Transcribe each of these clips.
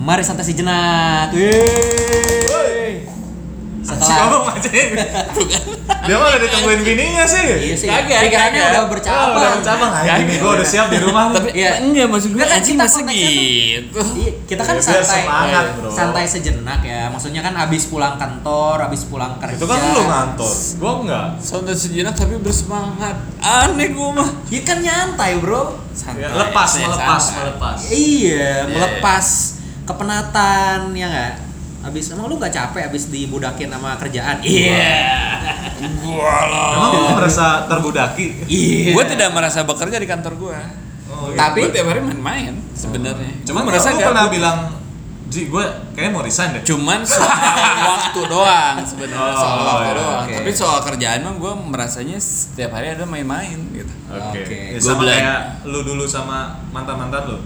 Mari santai sejenak. Yeay. Setelah ngomong aja Dia mah udah ditungguin bininya sih Iya sih. Kagak, Pikirannya udah Oh, udah bercabang. bercabang Kagak. bini gua udah siap di rumah Tapi Iya. enggak maksud kan anjing kita masa gitu. Iya, kita kan Ya, biar santai, semangat, eh, bro. santai sejenak ya. Maksudnya kan abis pulang kantor, abis pulang kerja. Itu kan lu ngantor Gua enggak Santai sejenak tapi bersemangat. Aneh gue mah. Ya kan nyantai bro. Santai. Lepas, santai, melepas, santai. melepas Iya, melepas kepenatan ya nggak. Abis emang lu nggak capek abis dibudakin sama kerjaan? Iya. Gua lah. Emang lu merasa terbudaki? Iya. Gue tidak merasa bekerja di kantor gue. Oh, Tapi- gue tiap hari main-main sebenarnya. Cuman Gua merasa gak pernah bilang Ji, gue kayaknya mau resign deh cuman soal waktu doang sebenarnya Oh, soal waktu iya, doang oke. tapi soal kerjaan mah gue merasanya setiap hari ada main-main gitu Oke. Oke. Ya, Gua sama bilang- kayak lu dulu sama mantan-mantan lu.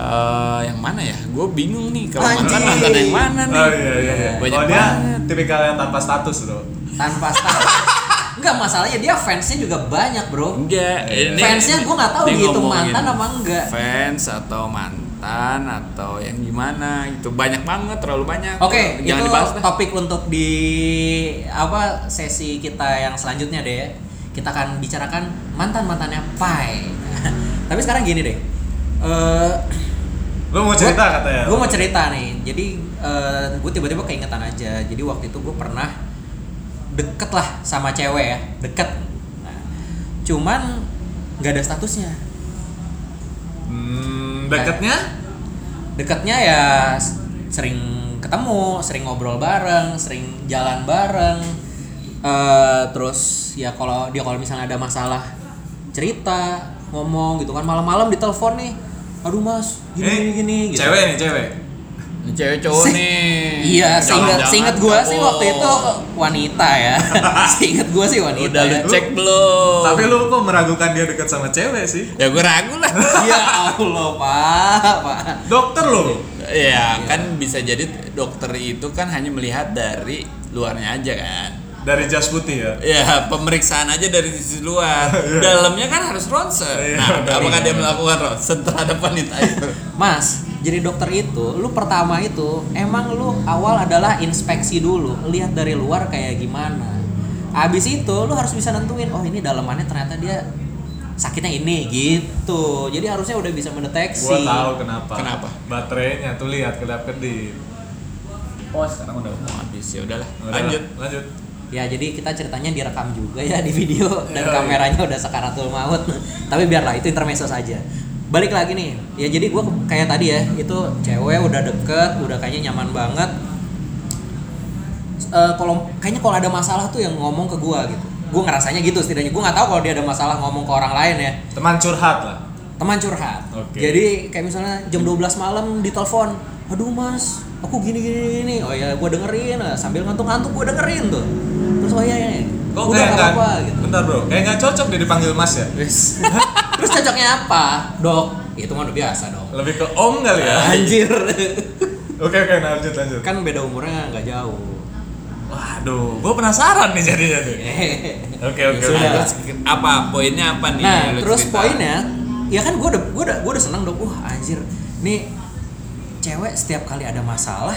Eh, yang mana ya gue bingung nih kalau mantan mantan yang mana nih Oh iya iya. iya. Banyak oh dia banget. tipikal yang tanpa status bro. Tanpa status. Enggak masalahnya dia fansnya juga banyak bro. enggak ini Fansnya gue nggak tahu itu ngomongin mantan apa enggak. fans atau mantan atau yang gimana gitu banyak banget terlalu banyak Oke, jangan itu dibahas topik untuk di apa sesi kita yang selanjutnya deh. Kita akan bicarakan mantan mantannya Pai. Tapi sekarang gini deh. Eh Lu mau cerita katanya? Gue mau cerita nih. Jadi gue tiba-tiba keingetan aja. Jadi waktu itu gue pernah deket lah sama cewek ya, deket. Nah, cuman nggak ada statusnya. Hmm, deketnya? Deketnya ya sering ketemu, sering ngobrol bareng, sering jalan bareng. Eh terus ya kalau dia kalau misalnya ada masalah cerita ngomong gitu kan malam-malam ditelepon nih aduh mas gini Eh, gini gini gitu. Cewek nih cewek. Ini cewek cowok Se- nih Iya, Jangan-jangan seinget gue sih waktu itu wanita ya. seinget gue sih wanita. udah lu ya. cek belum Tapi lu kok meragukan dia dekat sama cewek sih? ya gue ragu lah Ya Allah, Pak, Pak. Dokter lu. ya kan bisa jadi dokter itu kan hanya melihat dari luarnya aja kan Dari jas putih ya. ya pemeriksaan aja dari sisi luar dalamnya kan harus ronsen Iya. nah apakah dia melakukan ronsen terhadap wanita itu Mas, jadi dokter itu, lu pertama itu emang lu awal adalah inspeksi dulu, lihat dari luar kayak gimana. Abis itu lu harus bisa nentuin, oh ini dalamannya ternyata dia sakitnya ini gitu. Jadi harusnya udah bisa mendeteksi. Gua tahu kenapa. Kenapa? Baterainya tuh lihat kedap kedip. Oh sekarang udah mau habis ya udahlah Udah, lanjut Lanjut. Ya jadi kita ceritanya direkam juga ya di video dan Iya, kameranya udah sekaratul maut. Tapi biarlah itu intermezzo saja. Balik lagi nih. Ya jadi gua kayak tadi ya, itu cewek udah deket, udah kayaknya nyaman banget. Eh, kalau kayaknya kalau ada masalah tuh yang ngomong ke gua gitu. Gua ngerasanya gitu setidaknya. Gua nggak tahu kalau dia ada masalah ngomong ke orang lain ya. Teman curhat lah. Teman curhat. Oke. Jadi kayak misalnya jam 12 malam ditelepon, "Aduh, Mas, aku gini gini gini." Oh ya, gua dengerin sambil ngantuk-ngantuk gua dengerin tuh. Iya iya. Kok Udah kayak nggak apa-apa gitu. Bentar bro, kayak nggak cocok dia dipanggil mas ya. Terus cocoknya apa? Dok, itu mah udah biasa dong. Lebih ke om kali ya. Anjir. Oke oke lanjut lanjut. kan beda umurnya nggak jauh. Waduh, gue penasaran nih jadinya nih. Oke oke. Apa poinnya apa nih Nah, terus cerita. poinnya, ya kan gue udah gue udah gue udah seneng dong. Wah anjir, nih cewek setiap kali ada masalah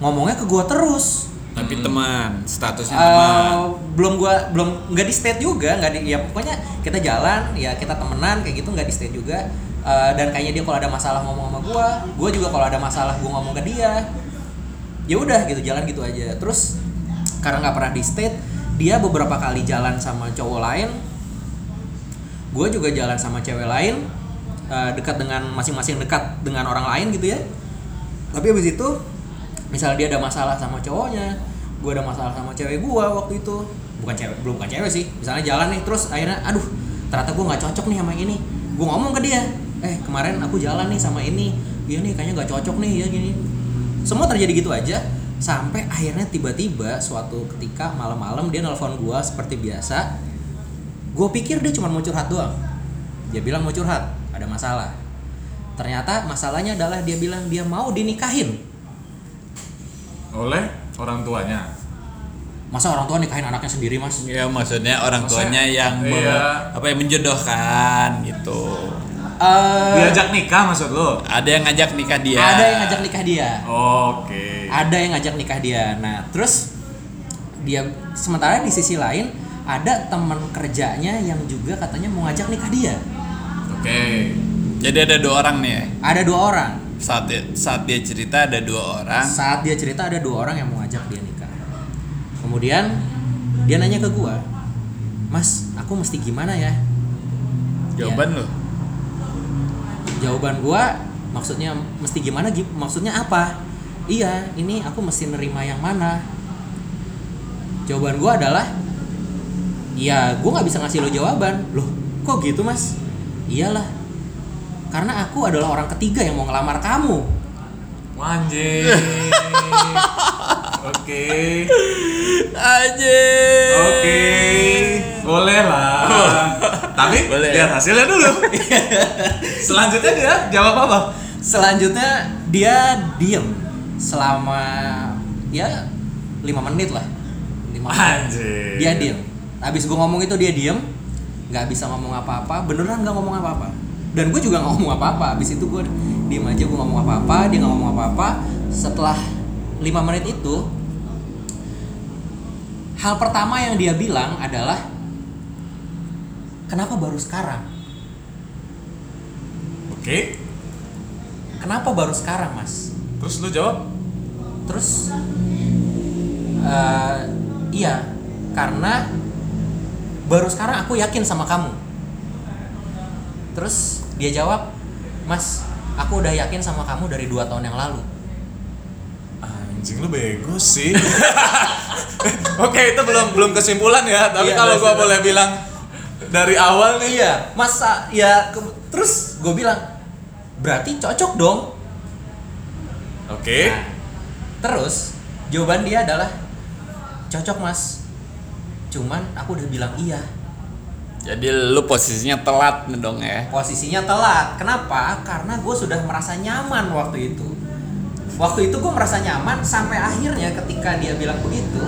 ngomongnya ke gue terus. Tapi teman statusnya Eh, teman. belum gua belum nggak di state juga nggak di ya pokoknya kita jalan ya kita temenan kayak gitu nggak di state juga. Eh, dan kayaknya dia kalau ada masalah ngomong sama gua gua juga kalau ada masalah gua ngomong ke dia ya udah gitu jalan gitu aja. Terus karena nggak pernah di state dia beberapa kali jalan sama cowok lain gue juga jalan sama cewek lain eh, dekat dengan masing-masing dekat dengan orang lain gitu ya. Tapi habis itu misalnya dia ada masalah sama cowoknya gue ada masalah sama cewek gue waktu itu. Bukan cewek belum bukan cewek sih. Misalnya jalan nih terus akhirnya aduh ternyata gue nggak cocok nih sama ini. Gue ngomong ke dia eh kemarin aku jalan nih sama ini. Iya nih kayaknya nggak cocok nih ya gini semua terjadi gitu aja sampai akhirnya tiba-tiba suatu ketika malam-malam dia nelpon gue seperti biasa. Gue pikir dia cuma mau curhat doang. Dia bilang mau curhat ada masalah. Ternyata masalahnya adalah dia bilang dia mau dinikahin Oleh orang tuanya. masa orang tua nikahin anaknya sendiri mas ya maksudnya orang Maksudnya, tuanya yang me- iya. apa yang menjodohkan gitu eh, Diajak nikah maksud lo? Ada yang ngajak nikah dia. ada yang ngajak nikah dia Oke. ada yang ngajak nikah dia nah terus dia sementara di sisi lain ada teman kerjanya yang juga katanya mau ngajak nikah dia Oke. Jadi ada dua orang nih ya. ada dua orang Saat dia, saat dia cerita ada dua orang. saat dia cerita ada dua orang yang mau ngajak dia nikah. Kemudian dia nanya ke gua mas aku mesti gimana ya? Jawaban lo. jawaban gua maksudnya mesti gimana Gi- maksudnya apa? Iya ini aku mesti nerima yang mana? Jawaban gua adalah iya gua nggak bisa ngasih lo jawaban. Loh kok gitu mas? Iyalah karena aku adalah orang ketiga yang mau ngelamar kamu Anjing. Oke. Aja. Oke. Boleh lah. Tapi Boleh. lihat hasilnya dulu. Selanjutnya dia jawab apa? selanjutnya dia diem selama ya lima menit lah lima menit Anjing. dia diem habis gue ngomong itu dia diem nggak bisa ngomong apa-apa beneran nggak ngomong apa-apa dan gue juga ngomong apa-apa. Habis itu gue diem aja gue ngomong apa-apa. Dia nggak ngomong apa-apa. Setelah lima menit itu hal pertama yang dia bilang adalah kenapa baru sekarang? Oke. kenapa baru sekarang mas? Terus lu jawab? terus eh, iya karena baru sekarang aku yakin sama kamu terus dia jawab mas aku udah yakin sama kamu dari dua tahun yang lalu Anjing lu bego sih. Oke, itu belum belum kesimpulan ya. Tapi Iya, kalau gua boleh bilang dari awal nih iya masa ya ke- terus gue bilang berarti cocok dong Oke. Nah, terus jawaban dia adalah cocok mas cuman aku udah bilang iya Jadi lu posisinya telat nih dong ya. posisinya telat. Kenapa? Karena gue sudah merasa nyaman waktu itu. Waktu itu gue merasa nyaman sampai akhirnya ketika dia bilang begitu,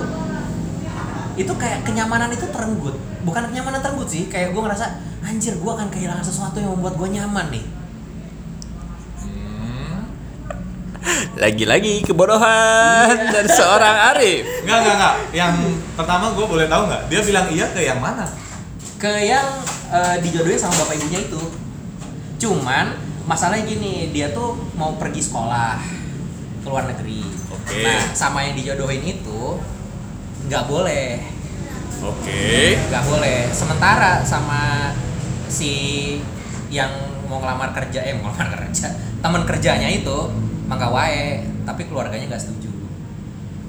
itu kayak kenyamanan itu terenggut. Bukan kenyamanan terenggut sih, kayak gue ngerasa anjir gue akan kehilangan sesuatu yang membuat gue nyaman nih. Lagi-lagi kebodohan dari seorang Arif. Enggak, enggak, enggak. Yang pertama gue boleh tahu nggak? Dia bilang iya ke yang mana? Ke yang eh, dijodohin sama bapak ibunya itu. Cuman masalahnya gini, dia tuh mau pergi sekolah ke luar negeri. Oke. Nah, sama yang dijodohin itu nggak boleh. Oke. nggak boleh sementara sama si yang mau ngelamar kerja eh mau ngelamar kerja teman kerjanya itu mangga wae tapi keluarganya nggak setuju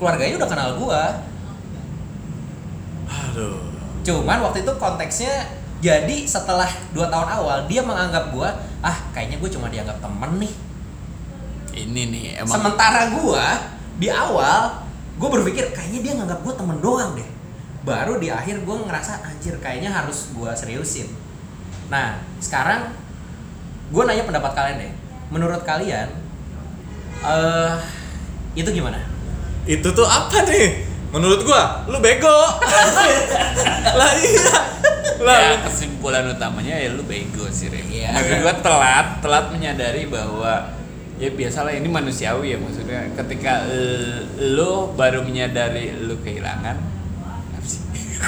keluarganya udah kenal gua Aduh. Cuman waktu itu konteksnya jadi setelah dua tahun awal dia menganggap gua ah kayaknya gue cuma dianggap temen nih. Ini nih emang sementara gua di awal gue berpikir kayaknya dia nganggap gue temen doang deh. Baru di akhir gue ngerasa anjir kayaknya harus gue seriusin. Nah sekarang gue nanya pendapat kalian deh. Menurut kalian eh itu gimana? Itu tuh apa nih? Menurut gua, lu bego. lah iya. Lah, ya kesimpulan utamanya ya lu bego sih Rem. Iya. Maksud gua telat, telat menyadari bahwa ya biasalah ini manusiawi ya maksudnya ketika eh, lu baru menyadari lu kehilangan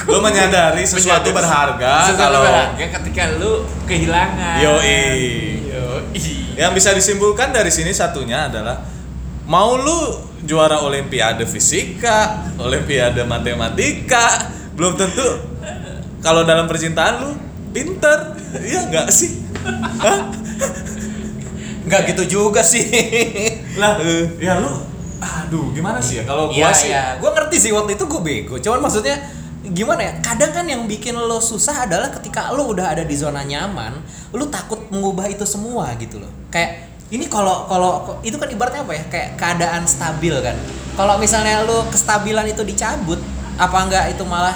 lu menyadari sesuatu Menyadari berharga sesuatu kalau berharga ketika lu kehilangan. Yoi. Yoi. yang bisa disimpulkan dari sini satunya adalah mau lu juara olimpiade fisika, olimpiade matematika, belum tentu kalau dalam percintaan lu pinter. Iya enggak sih? Hah? nggak gitu juga sih lah, ya lu aduh gimana sih ya kalau gua Iya sih iya, gue ngerti sih waktu itu gue bego. Cuman maksudnya gimana ya? Kadang kan yang bikin lo susah adalah ketika lo udah ada di zona nyaman, lo takut mengubah itu semua gitu loh. Kayak ini kalau kalau itu kan ibaratnya apa ya? Kayak keadaan stabil kan. Kalau misalnya lo kestabilan itu dicabut, apa enggak itu malah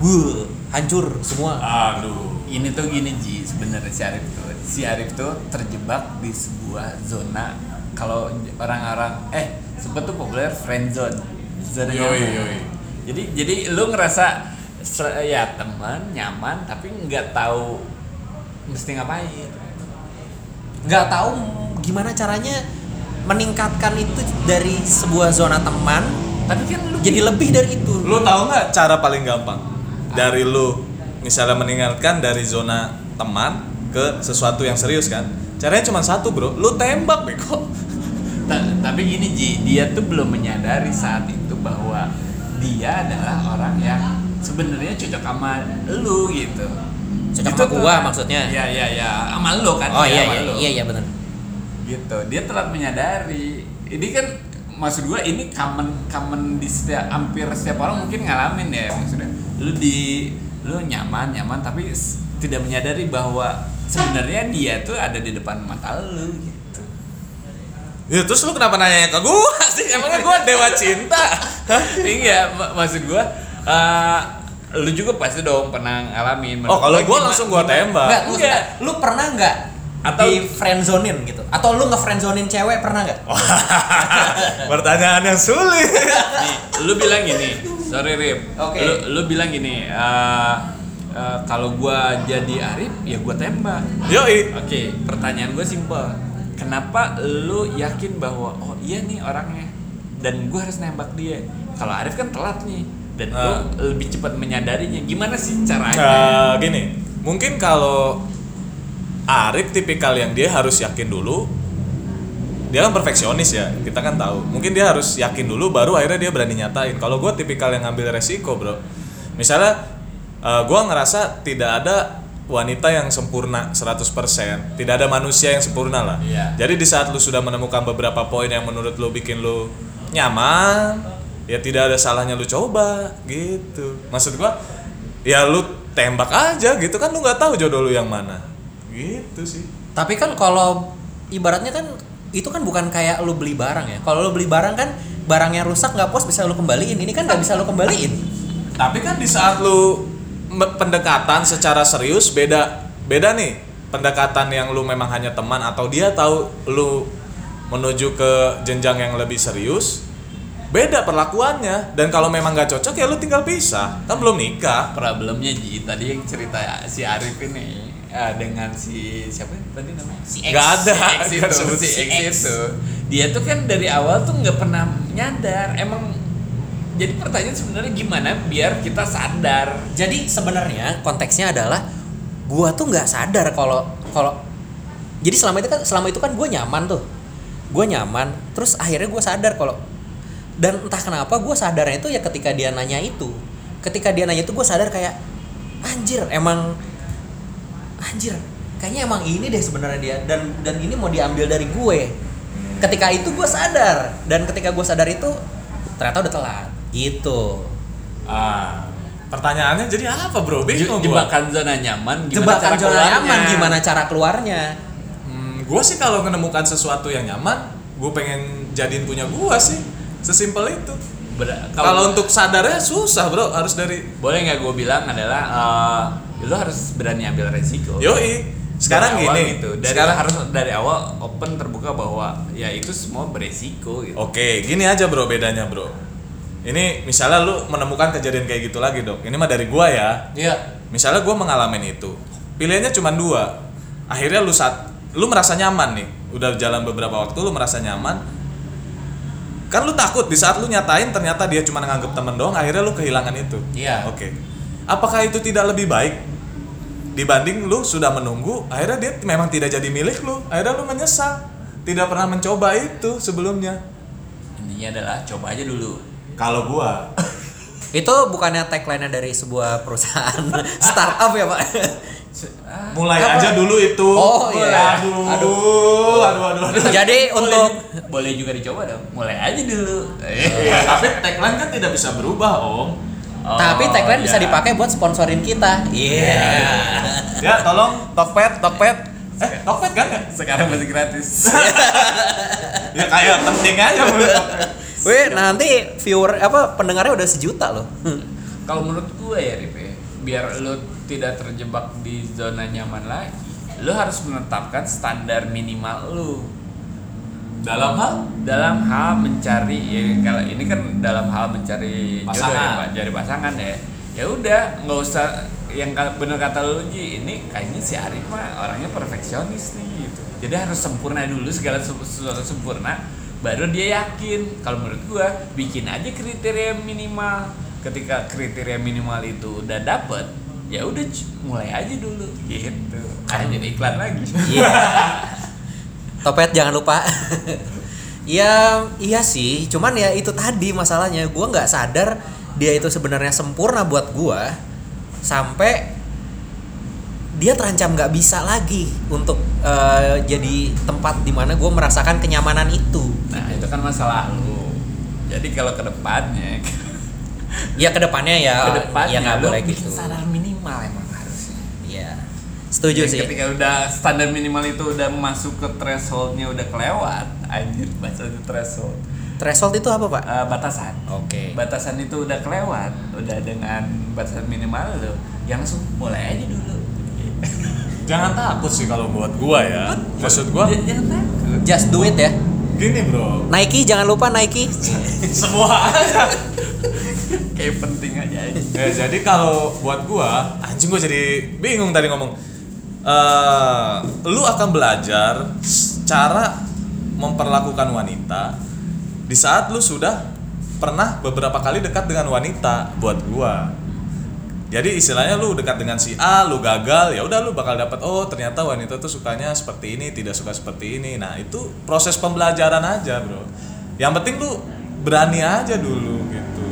wuh, hancur semua. aduh ini tuh gini Ji sebenarnya si Arif tuh si Arif tuh terjebak di sebuah zona kalau orang-orang eh sempet tuh populer friend zone zona Yoi, yoi. jadi jadi lu ngerasa ya teman nyaman tapi nggak tahu mesti ngapain nggak tahu gimana caranya meningkatkan itu dari sebuah zona teman Tapi kan lu jadi lebih dari itu. Lu tahu nggak cara paling gampang dari lu misalnya meninggalkan dari zona teman ke sesuatu yang serius kan? Caranya cuma satu bro, lu tembak beko. Ta- tapi gini Ji, dia tuh belum menyadari saat itu bahwa dia adalah orang yang sebenarnya cocok sama lu gitu. Cocok Itu sama gua maksudnya. Iya iya iya, sama lu kan. Oh iya iya lu. iya iya benar. Gitu. Dia telat menyadari. Ini kan maksud gua ini common common di setiap hampir setiap orang mungkin ngalamin ya maksudnya. Lu di lu nyaman nyaman tapi tidak menyadari bahwa sebenarnya dia tuh ada di depan mata lu gitu. Ya terus lu kenapa nanya ke gua sih? Emangnya gua dewa cinta? Iya, mak- maksud gua eh, lu juga pasti dong pernah ngalamin. Oh kalau gua langsung gua tembak. Enggak, lu, Enggak. lu pernah nggak Atau- di friendzonin gitu? Atau lu nge-friendzonin cewek pernah nggak? Pertanyaan yang sulit. Nih, lu bilang gini, sorry Rip. Oke. Lu, lu bilang gini, eh, eh, kalau gua jadi Arif, ya gua tembak. Yoi. Oke, pertanyaan gue simpel. Kenapa lu yakin bahwa oh iya nih orangnya dan gua harus nembak dia? Kalau Arif kan telat nih dan lu Ah. lebih cepat menyadarinya. Gimana sih caranya? Eh, gini, mungkin kalau Arif tipikal yang dia harus yakin dulu. Dia kan perfeksionis ya, kita kan tahu. Mungkin dia harus yakin dulu, baru akhirnya dia berani nyatain. Kalau gue tipikal yang ngambil resiko, bro. Misalnya, eh, gua ngerasa tidak ada wanita yang sempurna 100% Tidak ada manusia yang sempurna lah. Iya. Jadi di saat lu sudah menemukan beberapa poin yang menurut lu bikin lu nyaman, ya tidak ada salahnya lu coba gitu. Maksud gua, ya lu tembak aja gitu kan lu nggak tahu jodoh lu yang mana. Gitu sih. Tapi kan kalau ibaratnya kan itu kan bukan kayak lu beli barang ya. Kalau lu beli barang kan barangnya rusak nggak pos bisa lu kembaliin. Ini kan nggak bisa lu kembaliin. Tapi kan di saat lu pendekatan secara serius beda beda nih. Pendekatan yang lu memang hanya teman atau dia tahu lu menuju ke jenjang yang lebih serius beda perlakuannya dan kalau memang nggak cocok ya lu tinggal pisah kan belum nikah Problemnya Ji, tadi yang cerita si Arif ini eh, dengan si siapa tadi namanya? Si X. Nggak ada, Si X nggak itu, si si X X. itu. Dia tuh kan dari awal tuh nggak pernah nyadar. Emang jadi pertanyaan sebenarnya gimana biar kita sadar? Jadi sebenarnya konteksnya adalah gua tuh nggak sadar kalau kalau jadi selama itu kan selama itu kan gue nyaman tuh gue nyaman terus akhirnya gue sadar kalau dan entah kenapa gue sadarnya itu ya ketika dia nanya itu ketika dia nanya itu gue sadar kayak anjir emang anjir kayaknya emang ini deh sebenarnya dia dan dan ini mau diambil dari gue ketika itu gue sadar dan ketika gue sadar itu ternyata udah telat gitu ah pertanyaannya jadi apa bro bingung gua. Jebakan zona nyaman gimana jebakan cara zona keluarnya? nyaman gimana cara keluarnya Hmm, gue sih kalau menemukan sesuatu yang nyaman, gue pengen jadiin punya gue sih. Sesimpel itu. Ber- Kalau untuk sadarnya susah bro, harus dari boleh nggak gue bilang adalah eh, lo harus berani ambil resiko. yoi. Sekarang Dari awal gini, gitu. Dari sekarang harus dari awal open terbuka bahwa ya itu semua beresiko gitu. Oke, gini aja bro bedanya bro. Ini misalnya lu menemukan kejadian kayak gitu lagi dok. Ini mah dari gua ya. iya Misalnya gua mengalami itu. Pilihannya cuma dua. Akhirnya lu saat lu merasa nyaman nih. Udah jalan beberapa waktu lu merasa nyaman. Kan lu takut di saat lu nyatain ternyata dia cuma nganggep temen doang. Akhirnya lu kehilangan itu. Iya. Oke. Apakah itu tidak lebih baik dibanding lu sudah menunggu? Akhirnya dia memang tidak jadi milik lu. Akhirnya lu menyesal. Tidak pernah mencoba itu sebelumnya. Intinya adalah coba aja dulu. Kalau gua itu bukannya tagline dari sebuah perusahaan startup ya pak mulai Apa? aja dulu itu. Oh, iya. Aduh, Aduh. aduh, aduh, aduh. jadi untuk Boleh juga dicoba dong. Mulai aja dulu. Iya, tapi tagline kan tidak bisa berubah, Om. Oh, tapi tagline bisa iya. dipakai buat sponsorin kita iya Ya, tolong Tokped, Tokped. Eh, Tokped kan ya? Sekarang masih gratis. Ya kayak penting aja. Weh, nanti viewer apa pendengarnya udah sejuta loh. Kalau menurut gue ya Rip ya, biar lo tidak terjebak di zona nyaman lagi, lo harus menetapkan standar minimal lo Dalam hal? Dalam hal mencari ya kalau ini kan dalam hal mencari jodoh ya Pasangan. pak cari pasangan ya. Ya udah nggak usah yang bener kata lu Ji ini kayaknya si Arif mah orangnya perfeksionis nih gitu. Jadi harus sempurna dulu segala sesu- sesuatu sempurna baru dia yakin. Kalau menurut gua bikin aja kriteria minimal. Ketika kriteria minimal itu udah dapet ya udah mulai aja dulu gitu. Kan. jadi iklan lagi. Iya. Topet jangan lupa. Iya, iya sih. Cuman ya itu tadi masalahnya. Gua nggak sadar dia itu sebenarnya sempurna buat gua sampai dia terancam nggak bisa lagi untuk eh, jadi tempat di mana gue merasakan kenyamanan itu. nah itu kan masalah lu jadi kalau ke depannya Ya ke depannya ya, ke depannya ya nggak boleh bikin gitu. minimal Iya, setuju Jadi sih. Ketika udah standar minimal itu udah masuk ke thresholdnya udah kelewat, anjir bahasa itu threshold. Threshold itu apa pak? Eh, batasan. Oke. Batasan itu udah kelewat, udah dengan batasan minimal lo, yang langsung mulai aja dulu. Jangan takut sih kalau buat gua ya. Maksud gua jangan takut. Just do it ya. gini bro. Nike jangan lupa Nike. Semua aja. Kayak penting aja. aja. ya jadi kalau buat gua anjing gua jadi bingung tadi ngomong eh lu akan belajar cara memperlakukan wanita di saat lu sudah pernah beberapa kali dekat dengan wanita buat gua jadi istilahnya lu dekat dengan si A, lu gagal, ya udah lu bakal dapat oh ternyata wanita tuh sukanya seperti ini, tidak suka seperti ini. Nah, itu proses pembelajaran aja, Bro. Yang penting lu berani aja dulu gitu.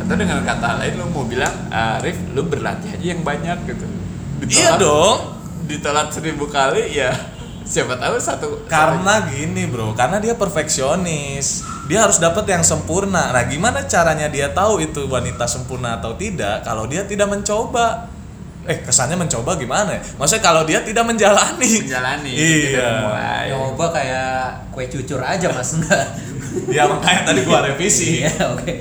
Atau dengan kata lain lu mau bilang, Arif, lu berlatih aja yang banyak gitu. Iya dong. Ditelat seribu kali ya siapa tahu satu Karena gini bro, karena dia perfeksionis, dia harus dapat yang sempurna. Nah, gimana caranya dia tahu itu wanita sempurna atau tidak? Kalau dia tidak mencoba, eh kesannya mencoba gimana? ya? Maksudnya kalau dia tidak menjalani. menjalani Iya. mulai. Coba kayak kue cucur aja mas enggak. Ya makanya tadi gua revisi. Iya oke.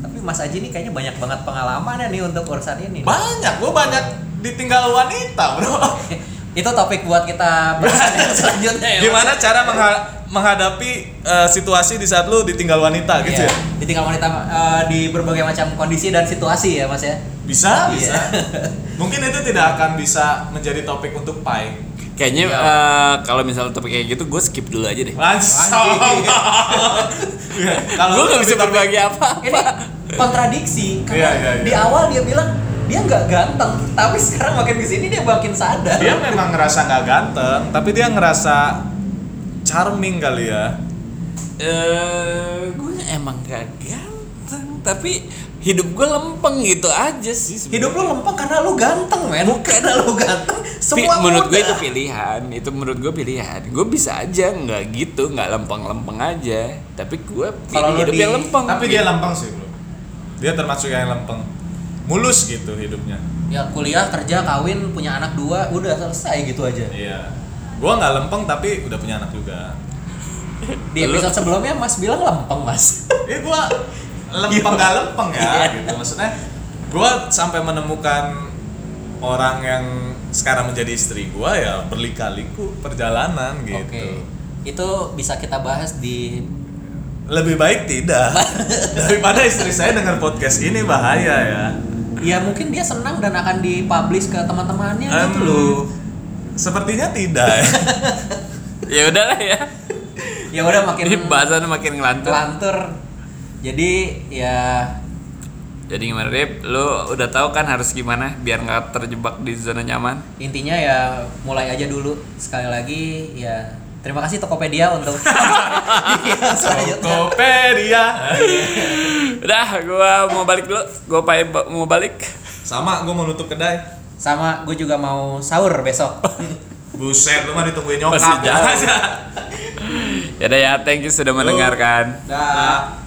Tapi Mas Aji ini kayaknya banyak banget pengalamannya nih untuk urusan ini. Banyak, gua banyak ditinggal wanita bro. Itu topik buat kita bahas yang selanjutnya ya. Mas. Gimana cara mengha- menghadapi eh, situasi di saat lu ditinggal wanita gitu Iya, ya? Ditinggal wanita eh, di berbagai macam kondisi dan situasi ya mas ya. Bisa, Iya. bisa. Mungkin itu tidak akan bisa menjadi topik untuk Pai. Kayaknya Iya. eh, kalau misalnya topik kayak gitu gue skip dulu aja deh. Langsung. Iya, Kalau Gue lu gak bisa berbagi apa. Ini kontradiksi karena Iya, iya, iya. di awal dia bilang dia nggak ganteng, tapi sekarang makin ke sini dia makin sadar. Dia memang ngerasa nggak ganteng, tapi dia ngerasa charming kali ya. Eh, gue emang gak ganteng, tapi hidup gue lempeng gitu aja sih. sebenarnya. Hidup lu lempeng karena lu ganteng, men. Karena lu ganteng, Pi- semua menurut gue itu pilihan, itu menurut gue pilihan. Gue bisa aja nggak gitu, nggak lempeng-lempeng aja. Tapi gue pilih Kalau hidup di- yang lempeng. Tapi dia lempeng sih, Bro. Dia termasuk yang lempeng. Mulus gitu hidupnya. Ya kuliah, kerja, kawin, punya anak dua, udah selesai gitu aja. Iya. Gua nggak lempeng tapi udah punya anak juga. Di Lu- episode sebelumnya Mas bilang lempeng, Mas. Eh gua lempeng nggak lempeng ya Iya. gitu. Maksudnya gua sampai menemukan orang yang sekarang menjadi istri gua ya berlika-liku perjalanan gitu. Oke. Itu bisa kita bahas di Lebih baik tidak daripada istri saya dengar podcast ini bahaya ya. Ya mungkin dia senang dan akan dipublish ke teman-temannya gitu Em, loh. Sepertinya tidak. ya. ya udahlah ya. Ya udah makin Ini bahasannya makin ngelantur. lantur. Jadi ya Jadi gimana Rip? Lu udah tahu kan harus gimana biar nggak terjebak di zona nyaman? intinya ya mulai aja dulu sekali lagi ya terima kasih Tokopedia untuk Iya. Tokopedia. Udah, gua mau balik dulu. Gua pai mau balik. Sama, gua mau nutup kedai. sama gue juga mau sahur besok Buset, lu mah ditungguin nyokap. Aja. Ya udah ya, thank you sudah mendengarkan. dah